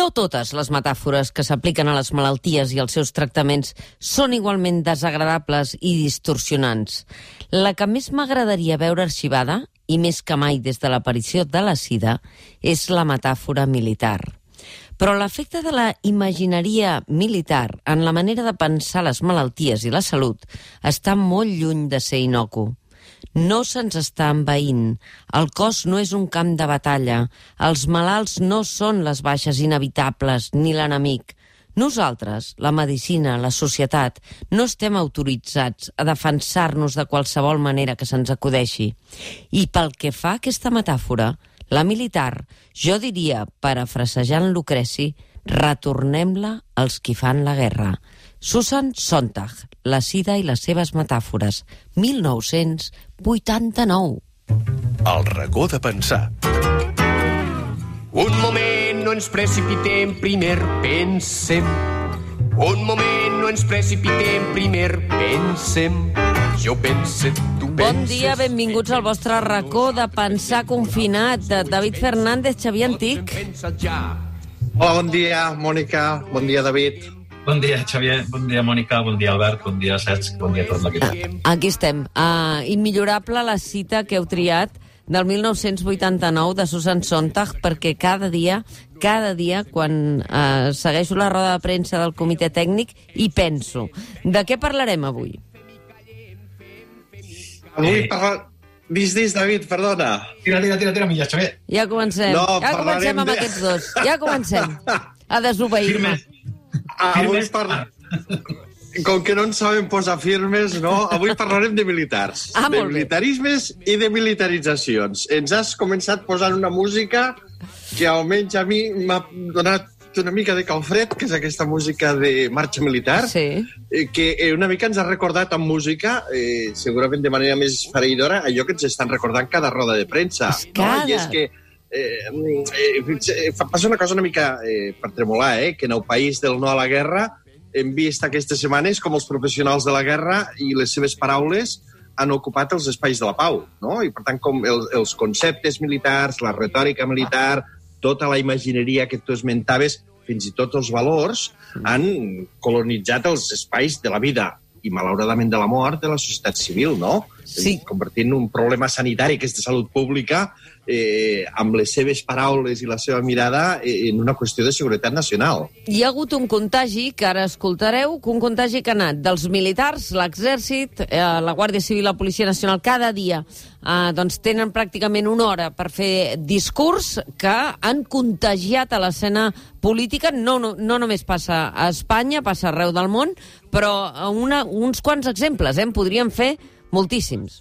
No totes les metàfores que s'apliquen a les malalties i als seus tractaments són igualment desagradables i distorsionants. La que més m'agradaria veure arxivada, i més que mai des de l'aparició de la sida, és la metàfora militar. Però l'efecte de la imagineria militar en la manera de pensar les malalties i la salut està molt lluny de ser inocu. No se'ns està envaint. El cos no és un camp de batalla. Els malalts no són les baixes inevitables ni l'enemic. Nosaltres, la medicina, la societat, no estem autoritzats a defensar-nos de qualsevol manera que se'ns acudeixi. I pel que fa a aquesta metàfora, la militar, jo diria, parafrasejant Lucreci, retornem-la als qui fan la guerra. Susan Sontag, La sida i les seves metàfores, 1989. El racó de pensar. Un moment, no ens precipitem, primer pensem. Un moment, no ens precipitem, primer pensem. Jo pense, tu penses... Bon dia, benvinguts al vostre racó de pensar confinat. de David Fernández, Xavier Antic. Hola, bon dia, Mònica. Bon dia, David. Bon dia, Xavier. Bon dia, Mònica. Bon dia, Albert. Bon dia, Cesc. Bon dia a tot l'equip. Aquí estem. Uh, immillorable la cita que heu triat del 1989 de Susan Sontag perquè cada dia, cada dia, quan uh, segueixo la roda de premsa del comitè tècnic, hi penso. De què parlarem avui? Avui Eh. parla... Dis, dis, David, perdona. Tira, tira, tira, tira, milles, Xavier. Ja comencem. No, ja comencem amb de- aquests dos. Ja comencem. A desobeir-me. Firmes. Avui Firmes. parla... Com que no ens sabem posar firmes, no? Avui parlarem de militars. Ah, de bé. militarismes i de militaritzacions. Ens has començat posant una música que almenys a mi m'ha donat una mica de calfred, que és aquesta música de marxa militar, Sí. eh, que eh, una mica ens ha recordat amb música, eh, segurament de manera més fareïdora, allò que ens estan recordant cada roda de premsa. És cada. I és que eh, eh, fa- passa una cosa una mica eh, per tremolar, eh, que en el país del no a la guerra hem vist aquestes setmanes com els professionals de la guerra i les seves paraules han ocupat els espais de la pau, no? I, per tant, com el, els conceptes militars, la retòrica militar, tota la imagineria que tu esmentaves, fins i tot els valors, han colonitzat els espais de la vida i, malauradament, de la mort de la societat civil, no? Sí. Convertint un problema sanitari que és de salut pública eh, amb les seves paraules i la seva mirada eh, en una qüestió de seguretat nacional. Hi ha hagut un contagi, que ara escoltareu, un contagi que ha anat dels militars, l'exèrcit, eh, la Guàrdia Civil, la Policia Nacional, cada dia eh, doncs tenen pràcticament una hora per fer discurs que han contagiat a l'escena política. No, no, no només passa a Espanya, passa arreu del món, però una, uns quants exemples, eh, en podríem fer moltíssims.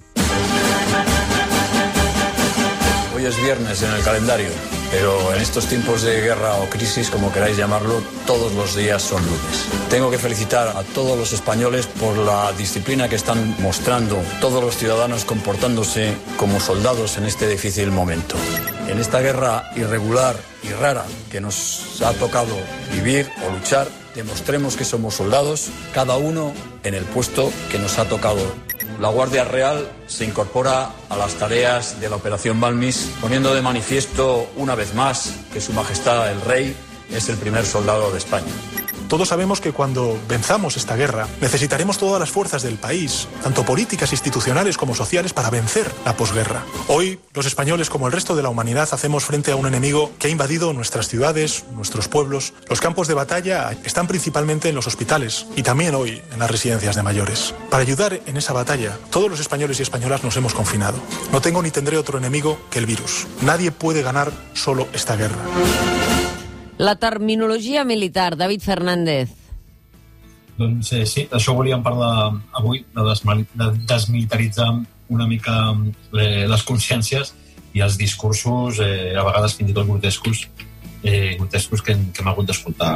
Hoy es viernes en el calendario, pero en estos tiempos de guerra o crisis, como queráis llamarlo, todos los días son lunes. Tengo que felicitar a todos los españoles por la disciplina que están mostrando todos los ciudadanos comportándose como soldados en este difícil momento. En esta guerra irregular y rara que nos ha tocado vivir o luchar, demostremos que somos soldados, cada uno en el puesto que nos ha tocado la Guardia Real se incorpora a las tareas de la Operación Balmis, poniendo de manifiesto una vez más que Su Majestad el Rey es el primer soldado de España. Todos sabemos que cuando venzamos esta guerra necesitaremos todas las fuerzas del país, tanto políticas, institucionales como sociales, para vencer la posguerra. Hoy, los españoles, como el resto de la humanidad, hacemos frente a un enemigo que ha invadido nuestras ciudades, nuestros pueblos. Los campos de batalla están principalmente en los hospitales y también hoy en las residencias de mayores. Para ayudar en esa batalla, todos los españoles y españolas nos hemos confinado. No tengo ni tendré otro enemigo que el virus. Nadie puede ganar solo esta guerra. La terminologia militar, David Fernández. Doncs eh, sí, d'això volíem parlar avui, de, de desmilitaritzar una mica eh, les consciències i els discursos, eh, a vegades fins i tot grotescos, eh, grotescos que, hem- que hem hagut d'escoltar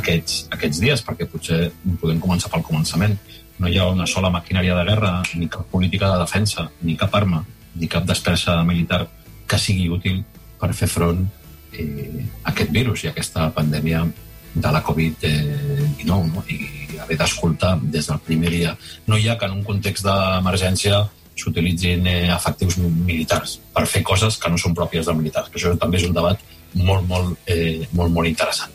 aquests, aquests dies, perquè potser podem començar pel començament. No hi ha una sola maquinària de guerra, ni cap política de defensa, ni cap arma, ni cap despesa militar que sigui útil per fer front eh, aquest virus i aquesta pandèmia de la Covid-19 no? i haver d'escoltar des del primer dia. No hi ha que en un context d'emergència s'utilitzin eh, efectius militars per fer coses que no són pròpies de militars, que això també és un debat molt, molt, eh, molt, molt interessant.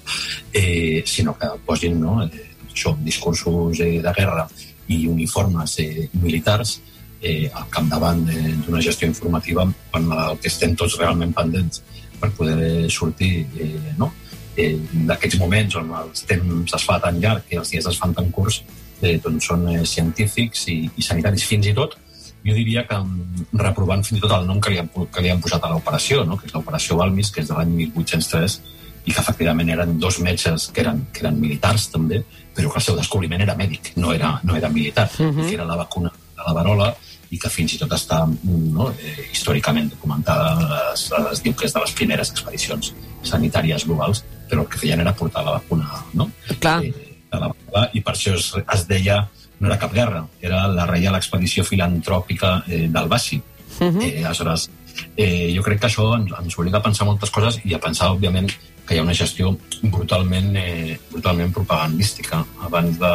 Eh, sinó que posin no, eh, això, discursos eh, de guerra i uniformes eh, militars eh, al capdavant d'una gestió informativa quan el que estem tots realment pendents per poder sortir eh, no? eh, d'aquests moments on els temps es fa tan llarg i els dies es fan tan curts eh, doncs són eh, científics i, i sanitaris fins i tot jo diria que mm, reprovant fins i tot el nom que li han, que li han posat a l'operació, no? que és l'operació Balmis, que és de l'any 1803, i que efectivament eren dos metges que eren, que eren militars també, però que el seu descobriment era mèdic, no era, no era militar, uh -huh. que era la vacuna de la varola i que fins i tot està no, eh, històricament documentada, es, es diu que és de les primeres expedicions sanitàries globals, però el que feien era portar la vacuna no? Clar. Eh, de la varola, i per això es, es deia no era cap guerra, era la Reial Expedició Filantròpica eh, del Bassi. Uh -huh. eh, aleshores, eh, jo crec que això ens, ens obliga a pensar moltes coses i a pensar, òbviament, que hi ha una gestió brutalment, eh, brutalment propagandística. Abans de,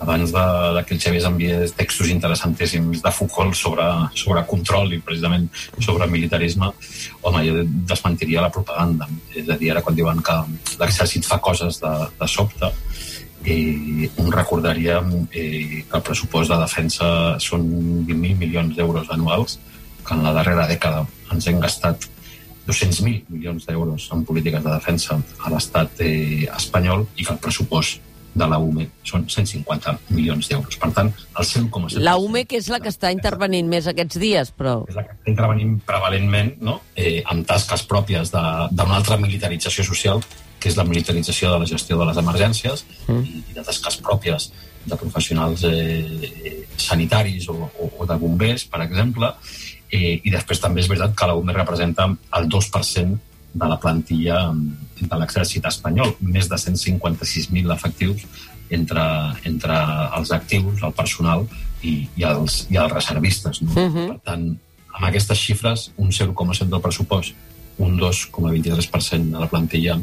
abans de, de que el Xavier enviés textos interessantíssims de Foucault sobre, sobre control i precisament sobre militarisme, home, jo desmentiria la propaganda. És a dir, ara quan diuen que l'exèrcit fa coses de, de sobte, eh, un recordaria eh, que el pressupost de defensa són 20.000 milions d'euros anuals, que en la darrera dècada ens hem gastat 200.000 milions d'euros en polítiques de defensa a l'estat eh, espanyol i que el pressupost de la UME són 150 milions d'euros. Per tant, el 100,7... La UME, que és la que està intervenint més aquests dies, però... És la que està intervenint prevalentment no? eh, amb tasques pròpies d'una altra militarització social que és la militarització de la gestió de les emergències mm. i, i de tasques pròpies de professionals eh, sanitaris o, o, o de bombers, per exemple, eh, i després també és veritat que la UME representa el 2% de la plantilla de l'exèrcit espanyol, més de 156.000 efectius entre, entre els actius, el personal i, i, els, i els reservistes. No? Uh -huh. Per tant, amb aquestes xifres, un 0,7 del pressupost, un 2,23% de la plantilla,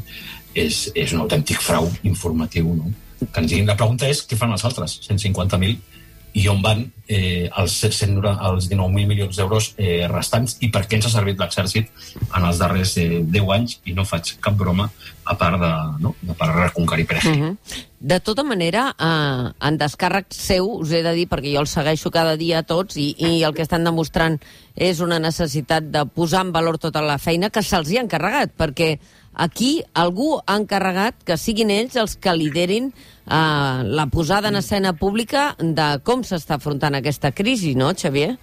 és, és un autèntic frau informatiu, no? Que ens diguin, la pregunta és què fan els altres, 150.000, i on van eh, els, 100, els 19.000 milions d'euros eh, restants i per què ens ha servit l'exèrcit en els darrers eh, 10 anys i no faig cap broma a part de, no? de per reconquerir Perejil. Uh -huh. De tota manera, eh, en descàrrec seu, us he de dir, perquè jo el segueixo cada dia a tots i, i el que estan demostrant és una necessitat de posar en valor tota la feina que se'ls hi ha encarregat, perquè Aquí algú ha encarregat que siguin ells els que liderin eh, la posada en escena pública de com s'està afrontant aquesta crisi, no, Xavier?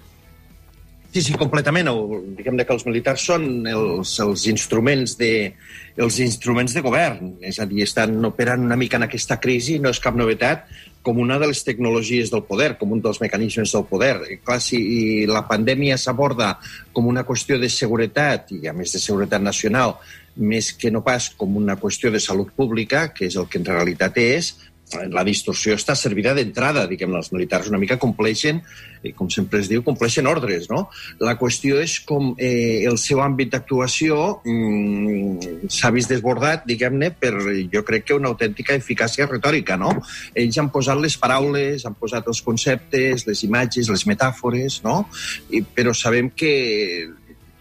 Sí, sí, completament. diguem que els militars són els, els, instruments de, els instruments de govern. És a dir, estan operant una mica en aquesta crisi, no és cap novetat, com una de les tecnologies del poder, com un dels mecanismes del poder. I, clar, si la pandèmia s'aborda com una qüestió de seguretat, i a més de seguretat nacional, més que no pas com una qüestió de salut pública, que és el que en realitat és, la distorsió està servida d'entrada, diguem els militars una mica compleixen, eh, com sempre es diu, compleixen ordres, no? La qüestió és com eh, el seu àmbit d'actuació mm, s'ha vist desbordat, diguem-ne, per jo crec que una autèntica eficàcia retòrica, no? Ells han posat les paraules, han posat els conceptes, les imatges, les metàfores, no? I, però sabem que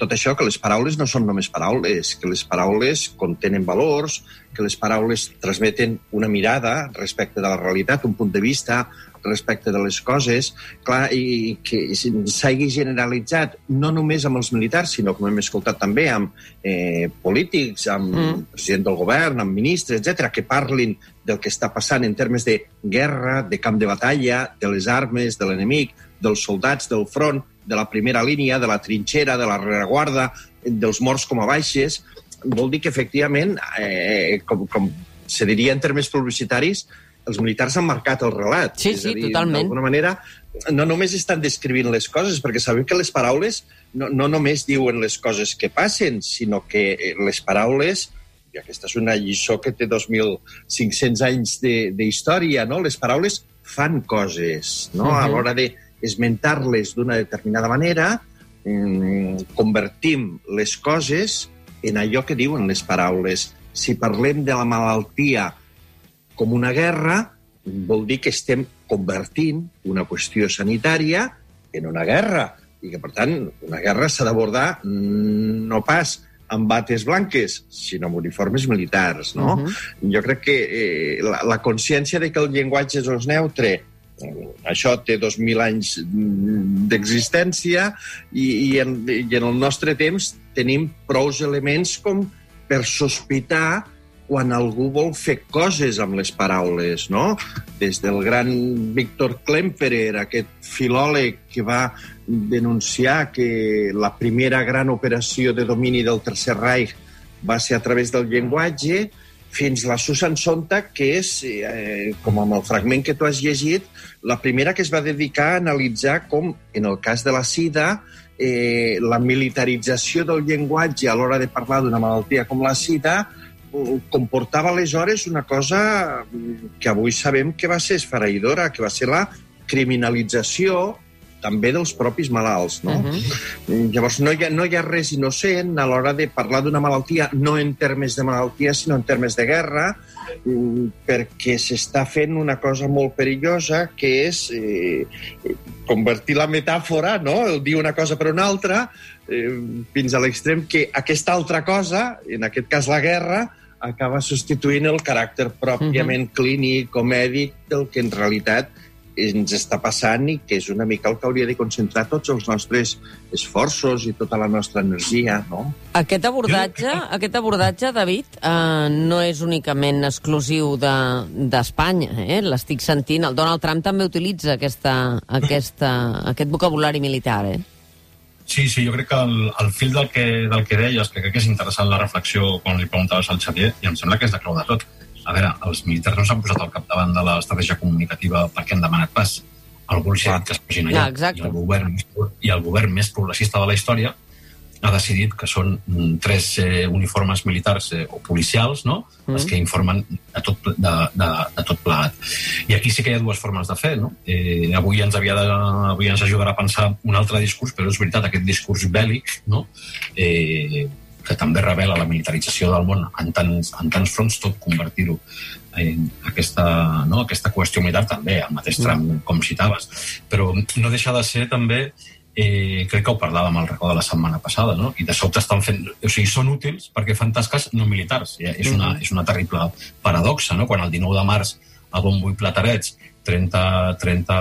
tot això, que les paraules no són només paraules, que les paraules contenen valors, que les paraules transmeten una mirada respecte de la realitat, un punt de vista respecte de les coses, clar, i que s'hagi generalitzat no només amb els militars, sinó, com hem escoltat també, amb eh, polítics, amb mm. president del govern, amb ministres, etc que parlin del que està passant en termes de guerra, de camp de batalla, de les armes, de l'enemic, dels soldats del front, de la primera línia, de la trinxera, de la rereguarda, dels morts com a baixes, vol dir que, efectivament, eh, com, com se diria en termes publicitaris, els militars han marcat el relat. Sí, sí, dir, totalment. D'alguna manera, no només estan descrivint les coses, perquè sabem que les paraules no, no només diuen les coses que passen, sinó que eh, les paraules, i aquesta és una lliçó que té 2.500 anys d'història, no? les paraules fan coses, no? Uh -huh. a l'hora de esmentar-les d'una determinada manera, mm, convertim les coses en allò que diuen les paraules. Si parlem de la malaltia com una guerra, vol dir que estem convertint una qüestió sanitària en una guerra i que, per tant, una guerra s'ha d'abordar no pas amb bates blanques, sinó amb uniformes militars, no? Uh -huh. Jo crec que eh, la, la consciència de que el llenguatge és neutre això té 2.000 anys d'existència i, i, en, i en el nostre temps tenim prous elements com per sospitar quan algú vol fer coses amb les paraules, no? Des del gran Víctor Klemperer, aquest filòleg que va denunciar que la primera gran operació de domini del Tercer Reich va ser a través del llenguatge, fins la Susan Sontag, que és, eh, com amb el fragment que tu has llegit, la primera que es va dedicar a analitzar com, en el cas de la sida, eh, la militarització del llenguatge a l'hora de parlar d'una malaltia com la sida comportava aleshores una cosa que avui sabem que va ser esfereïdora, que va ser la criminalització també dels propis malalts. No? Uh -huh. Llavors, no hi, ha, no hi ha res innocent a l'hora de parlar d'una malaltia, no en termes de malaltia, sinó en termes de guerra, mm, perquè s'està fent una cosa molt perillosa, que és eh, convertir la metàfora, no? el dir una cosa per una altra, eh, fins a l'extrem que aquesta altra cosa, en aquest cas la guerra, acaba substituint el caràcter pròpiament uh -huh. clínic o mèdic del que en realitat ens està passant i que és una mica el que hauria de concentrar tots els nostres esforços i tota la nostra energia, no? Aquest abordatge, aquest abordatge David, eh, no és únicament exclusiu d'Espanya, de, eh? l'estic sentint. El Donald Trump també utilitza aquesta, aquesta, aquest vocabulari militar, eh? Sí, sí, jo crec que el, el fil del que, del que deies, que crec que és interessant la reflexió quan li preguntaves al Xavier, i em sembla que és de clau de tot. A veure, els militars no s'han posat al capdavant de l'estratègia comunicativa perquè han demanat pas. Algú els ha dit que es posin allà. Ah, I, el govern, I el govern més progressista de la història ha decidit que són mm, tres eh, uniformes militars eh, o policials, no?, mm. els que informen de tot, de, de, de tot plegat. I aquí sí que hi ha dues formes de fer, no? Eh, avui ens havia de, avui ens ajudarà a pensar un altre discurs, però és veritat, aquest discurs bèl·lic, no?, eh, que també revela la militarització del món en tants, en tants fronts, tot convertir-ho en aquesta, no, aquesta qüestió militar també, al mateix tram, mm. com citaves. Però no deixa de ser també eh, crec que ho parlàvem al record de la setmana passada, no? i de sobte estan fent... O sigui, són útils perquè fan tasques no militars. I és, una, és una terrible paradoxa, no? Quan el 19 de març a Bombo i Platarets 30, 30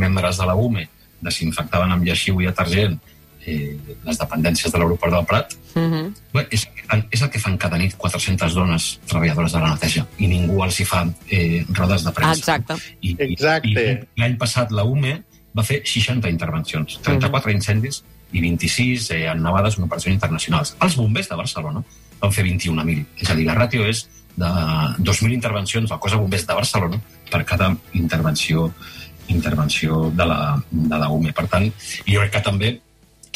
membres de la UME desinfectaven amb lleixiu i detergent eh, les dependències de l'aeroport del Prat, uh -huh. És, és el que fan cada nit 400 dones treballadores de la neteja i ningú els hi fa eh, rodes de premsa. Exacte. I, Exacte. I, l'any passat la UME va fer 60 intervencions, 34 mm. incendis i 26 eh, en nevades en operacions internacionals. Els bombers de Barcelona van fer 21.000. És a dir, la ràtio és de 2.000 intervencions al cos de bombers de Barcelona per cada intervenció intervenció de la, de la UME. Per tant, jo crec que també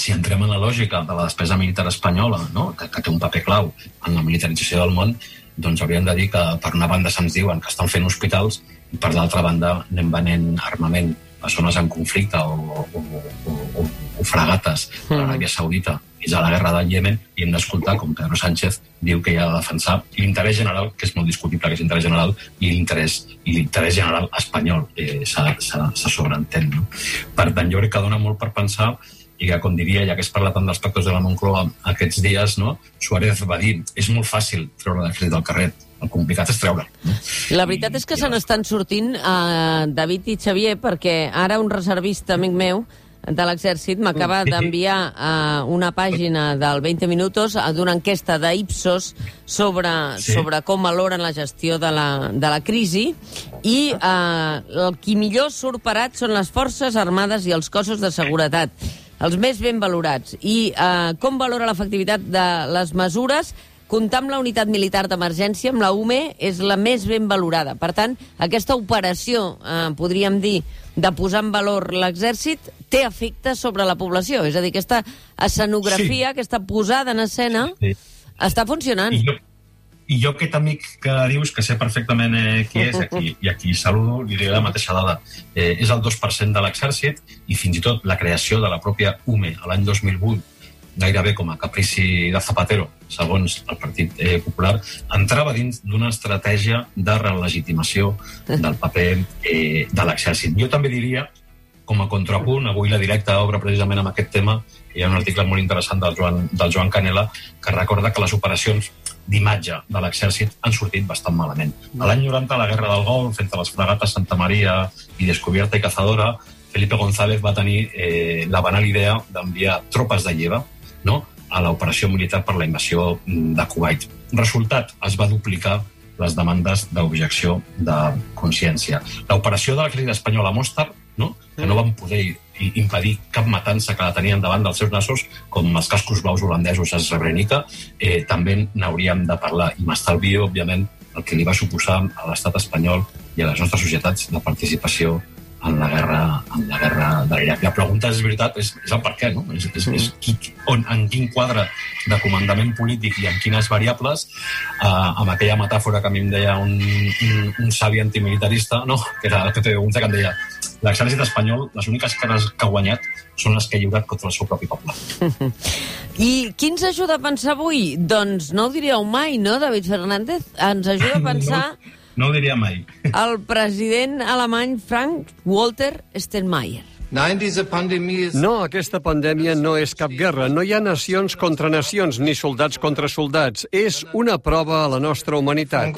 si entrem en la lògica de la despesa militar espanyola, no? que, que té un paper clau en la militarització del món, doncs hauríem de dir que per una banda se'ns diuen que estan fent hospitals i per l'altra banda anem venent armament a zones en conflicte o, o, o, o, o fregates mm. a l'Aràbia Saudita és a la guerra del Iemen i hem d'escoltar com Pedro Sánchez diu que hi ha de defensar l'interès general, que és molt discutible que és l'interès general, i l'interès i l'interès general espanyol eh, se sobreentén. No? Per tant, jo crec que dona molt per pensar i que, com diria, ja que es parla tant dels pactes de la Moncloa aquests dies, no? Suárez va dir és molt fàcil treure l'exèrcit del carrer, el complicat és treure. La veritat és que se n'estan sortint uh, David i Xavier perquè ara un reservista amic meu de l'exèrcit m'acaba d'enviar uh, una pàgina del 20 minuts uh, d'una enquesta d'Ipsos sobre, sí. sobre com valoren la gestió de la, de la crisi i uh, el qui millor surt parat són les forces armades i els cossos de seguretat els més ben valorats. I uh, com valora l'efectivitat de les mesures comptar amb la unitat militar d'emergència, amb la UME, és la més ben valorada. Per tant, aquesta operació, eh, podríem dir, de posar en valor l'exèrcit, té efecte sobre la població. És a dir, aquesta escenografia, sí. aquesta posada en escena, sí. està funcionant. I jo, i jo aquest amic que dius, que sé perfectament eh, qui és, aquí, i aquí saludo, li diré la mateixa dada. Eh, és el 2% de l'exèrcit i fins i tot la creació de la pròpia UME l'any 2008 gairebé com a caprici de Zapatero, segons el Partit eh, Popular, entrava dins d'una estratègia de relegitimació del paper eh, de l'exèrcit. Jo també diria com a contrapunt, avui la directa obre precisament amb aquest tema, hi ha un article molt interessant del Joan, del Joan Canela que recorda que les operacions d'imatge de l'exèrcit han sortit bastant malament. A l'any 90, a la Guerra del Golf, entre les fragates Santa Maria i Descubierta i Cazadora, Felipe González va tenir eh, la banal idea d'enviar tropes de lleva no? a l'operació militar per la invasió de Kuwait. Resultat, es va duplicar les demandes d'objecció de consciència. L'operació de l'exèrcit espanyol a Mostar, no? que no van poder impedir cap matança que la tenien davant dels seus nassos, com els cascos blaus holandesos a Srebrenica, eh, també n'hauríem de parlar. I m'estalvio, òbviament, el que li va suposar a l'estat espanyol i a les nostres societats de participació en la guerra, en la guerra de l'Iraq. La pregunta és veritat, és, és el per què, no? És, és, és qui, on, en quin quadre de comandament polític i en quines variables, eh, amb aquella metàfora que a mi em deia un, un, un savi antimilitarista, no? que era el que un que em deia l'exèrcit espanyol, les úniques cares que ha guanyat són les que ha lliurat contra el seu propi poble. I qui ens ajuda a pensar avui? Doncs no ho diríeu mai, no, David Fernández? Ens ajuda a pensar... No no ho diria mai. El president alemany Frank Walter Steinmeier. No, aquesta pandèmia no és cap guerra. No hi ha nacions contra nacions, ni soldats contra soldats. És una prova a la nostra humanitat.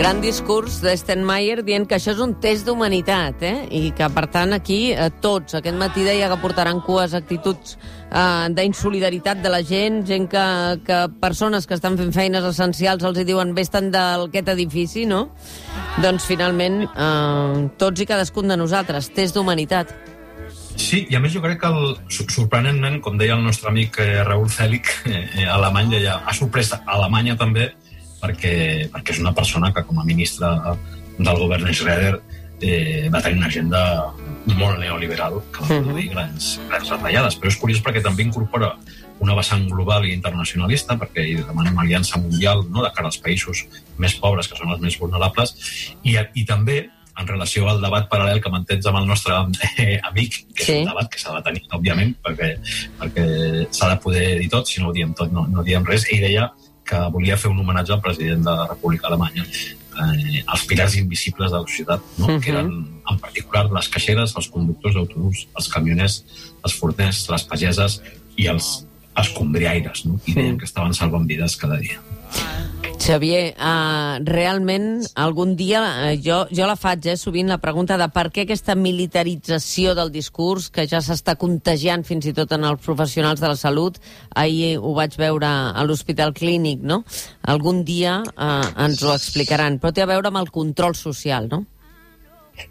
Gran discurs de Steinmeier dient que això és un test d'humanitat, eh? I que, per tant, aquí eh, tots, aquest matí deia que portaran cues actituds eh, d'insolidaritat de la gent, gent que, que persones que estan fent feines essencials els hi diuen vés-te'n d'aquest edifici, no? Doncs, finalment, eh, tots i cadascun de nosaltres, test d'humanitat. Sí, i a més jo crec que el, sorprenentment, com deia el nostre amic eh, Raül Fèlic, eh, alemany deia, ha sorprès a Alemanya també perquè, perquè és una persona que com a ministre del govern Schroeder eh, va tenir una agenda molt neoliberal que va produir -huh. grans, grans retallades. Però és curiós perquè també incorpora una vessant global i internacionalista, perquè hi demanem aliança mundial no, de cara als països més pobres, que són els més vulnerables, i, i també en relació al debat paral·lel que mantens amb el nostre eh, amic, que sí. és un debat que s'ha de tenir, òbviament, perquè, perquè s'ha de poder dir tot, si no ho diem tot, no, no diem res. Ell deia que volia fer un homenatge al president de la República Alemanya, eh, els pilars invisibles de la societat, no? Uh -huh. que eren en particular les caixeres, els conductors d'autobús, els camioners, els forners, les pageses i els escombriaires, no? i deien que estaven salvant vides cada dia. Xavier, uh, realment algun dia, uh, jo, jo la faig eh, sovint la pregunta de per què aquesta militarització del discurs que ja s'està contagiant fins i tot en els professionals de la salut, ahir ho vaig veure a l'Hospital Clínic, no? Algun dia uh, ens ho explicaran, però té a veure amb el control social, no?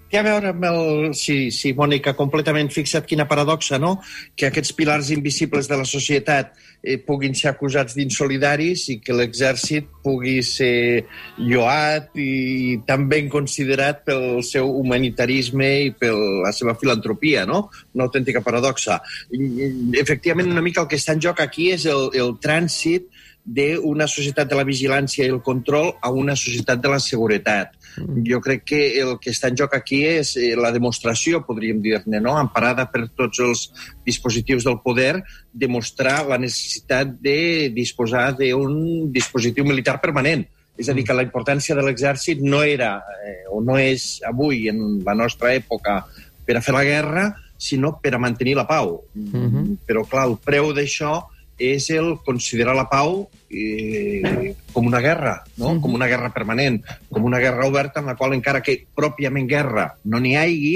Té a veure amb el... Sí, sí, Mònica, completament fixat quina paradoxa, no? Que aquests pilars invisibles de la societat eh, puguin ser acusats d'insolidaris i que l'exèrcit pugui ser lloat i tan ben considerat pel seu humanitarisme i per la seva filantropia, no? Una autèntica paradoxa. Efectivament, una mica el que està en joc aquí és el, el trànsit d'una societat de la vigilància i el control a una societat de la seguretat. Mm. Jo crec que el que està en joc aquí és eh, la demostració, podríem dir-ne, no? emparada per tots els dispositius del poder, demostrar la necessitat de disposar d'un dispositiu militar permanent. És a dir, que la importància de l'exèrcit no era, eh, o no és avui, en la nostra època, per a fer la guerra, sinó per a mantenir la pau. Mm -hmm. Però, clar, el preu d'això és el considerar la pau eh, com una guerra, no? Mm. com una guerra permanent, com una guerra oberta en la qual encara que pròpiament guerra no n'hi hagi,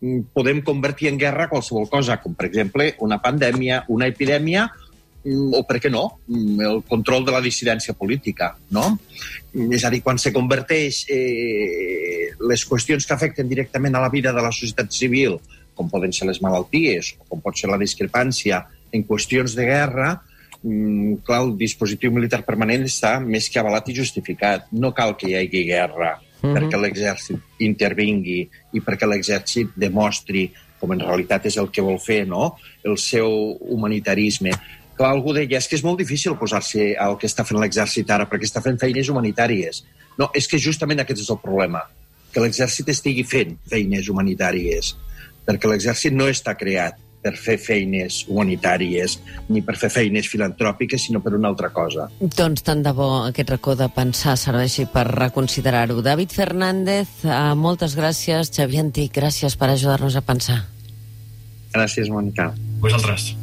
mm, podem convertir en guerra qualsevol cosa, com per exemple una pandèmia, una epidèmia, mm, o per què no, mm, el control de la dissidència política, no? És a dir, quan se converteix eh, les qüestions que afecten directament a la vida de la societat civil, com poden ser les malalties, o com pot ser la discrepància en qüestions de guerra, mm, clar, el dispositiu militar permanent està més que avalat i justificat. No cal que hi hagi guerra mm -hmm. perquè l'exèrcit intervingui i perquè l'exèrcit demostri, com en realitat és el que vol fer, no? el seu humanitarisme. clar, algú deia, és que és molt difícil posar-se al que està fent l'exèrcit ara, perquè està fent feines humanitàries. No, és que justament aquest és el problema, que l'exèrcit estigui fent feines humanitàries, perquè l'exèrcit no està creat per fer feines humanitàries ni per fer feines filantròpiques, sinó per una altra cosa. Doncs tant de bo aquest racó de pensar serveixi per reconsiderar-ho. David Fernández, eh, moltes gràcies. Xavier Antic, gràcies per ajudar-nos a pensar. Gràcies, Mònica. Vosaltres.